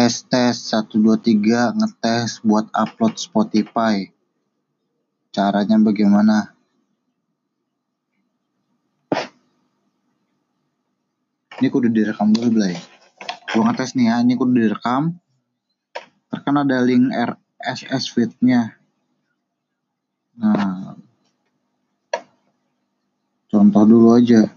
Tes tes 1 2 3 ngetes buat upload Spotify. Caranya bagaimana? Ini kudu direkam dulu, Blay. Gua ngetes nih ya, ini kudu direkam. Terkan ada link RSS feed-nya. Nah, contoh dulu aja.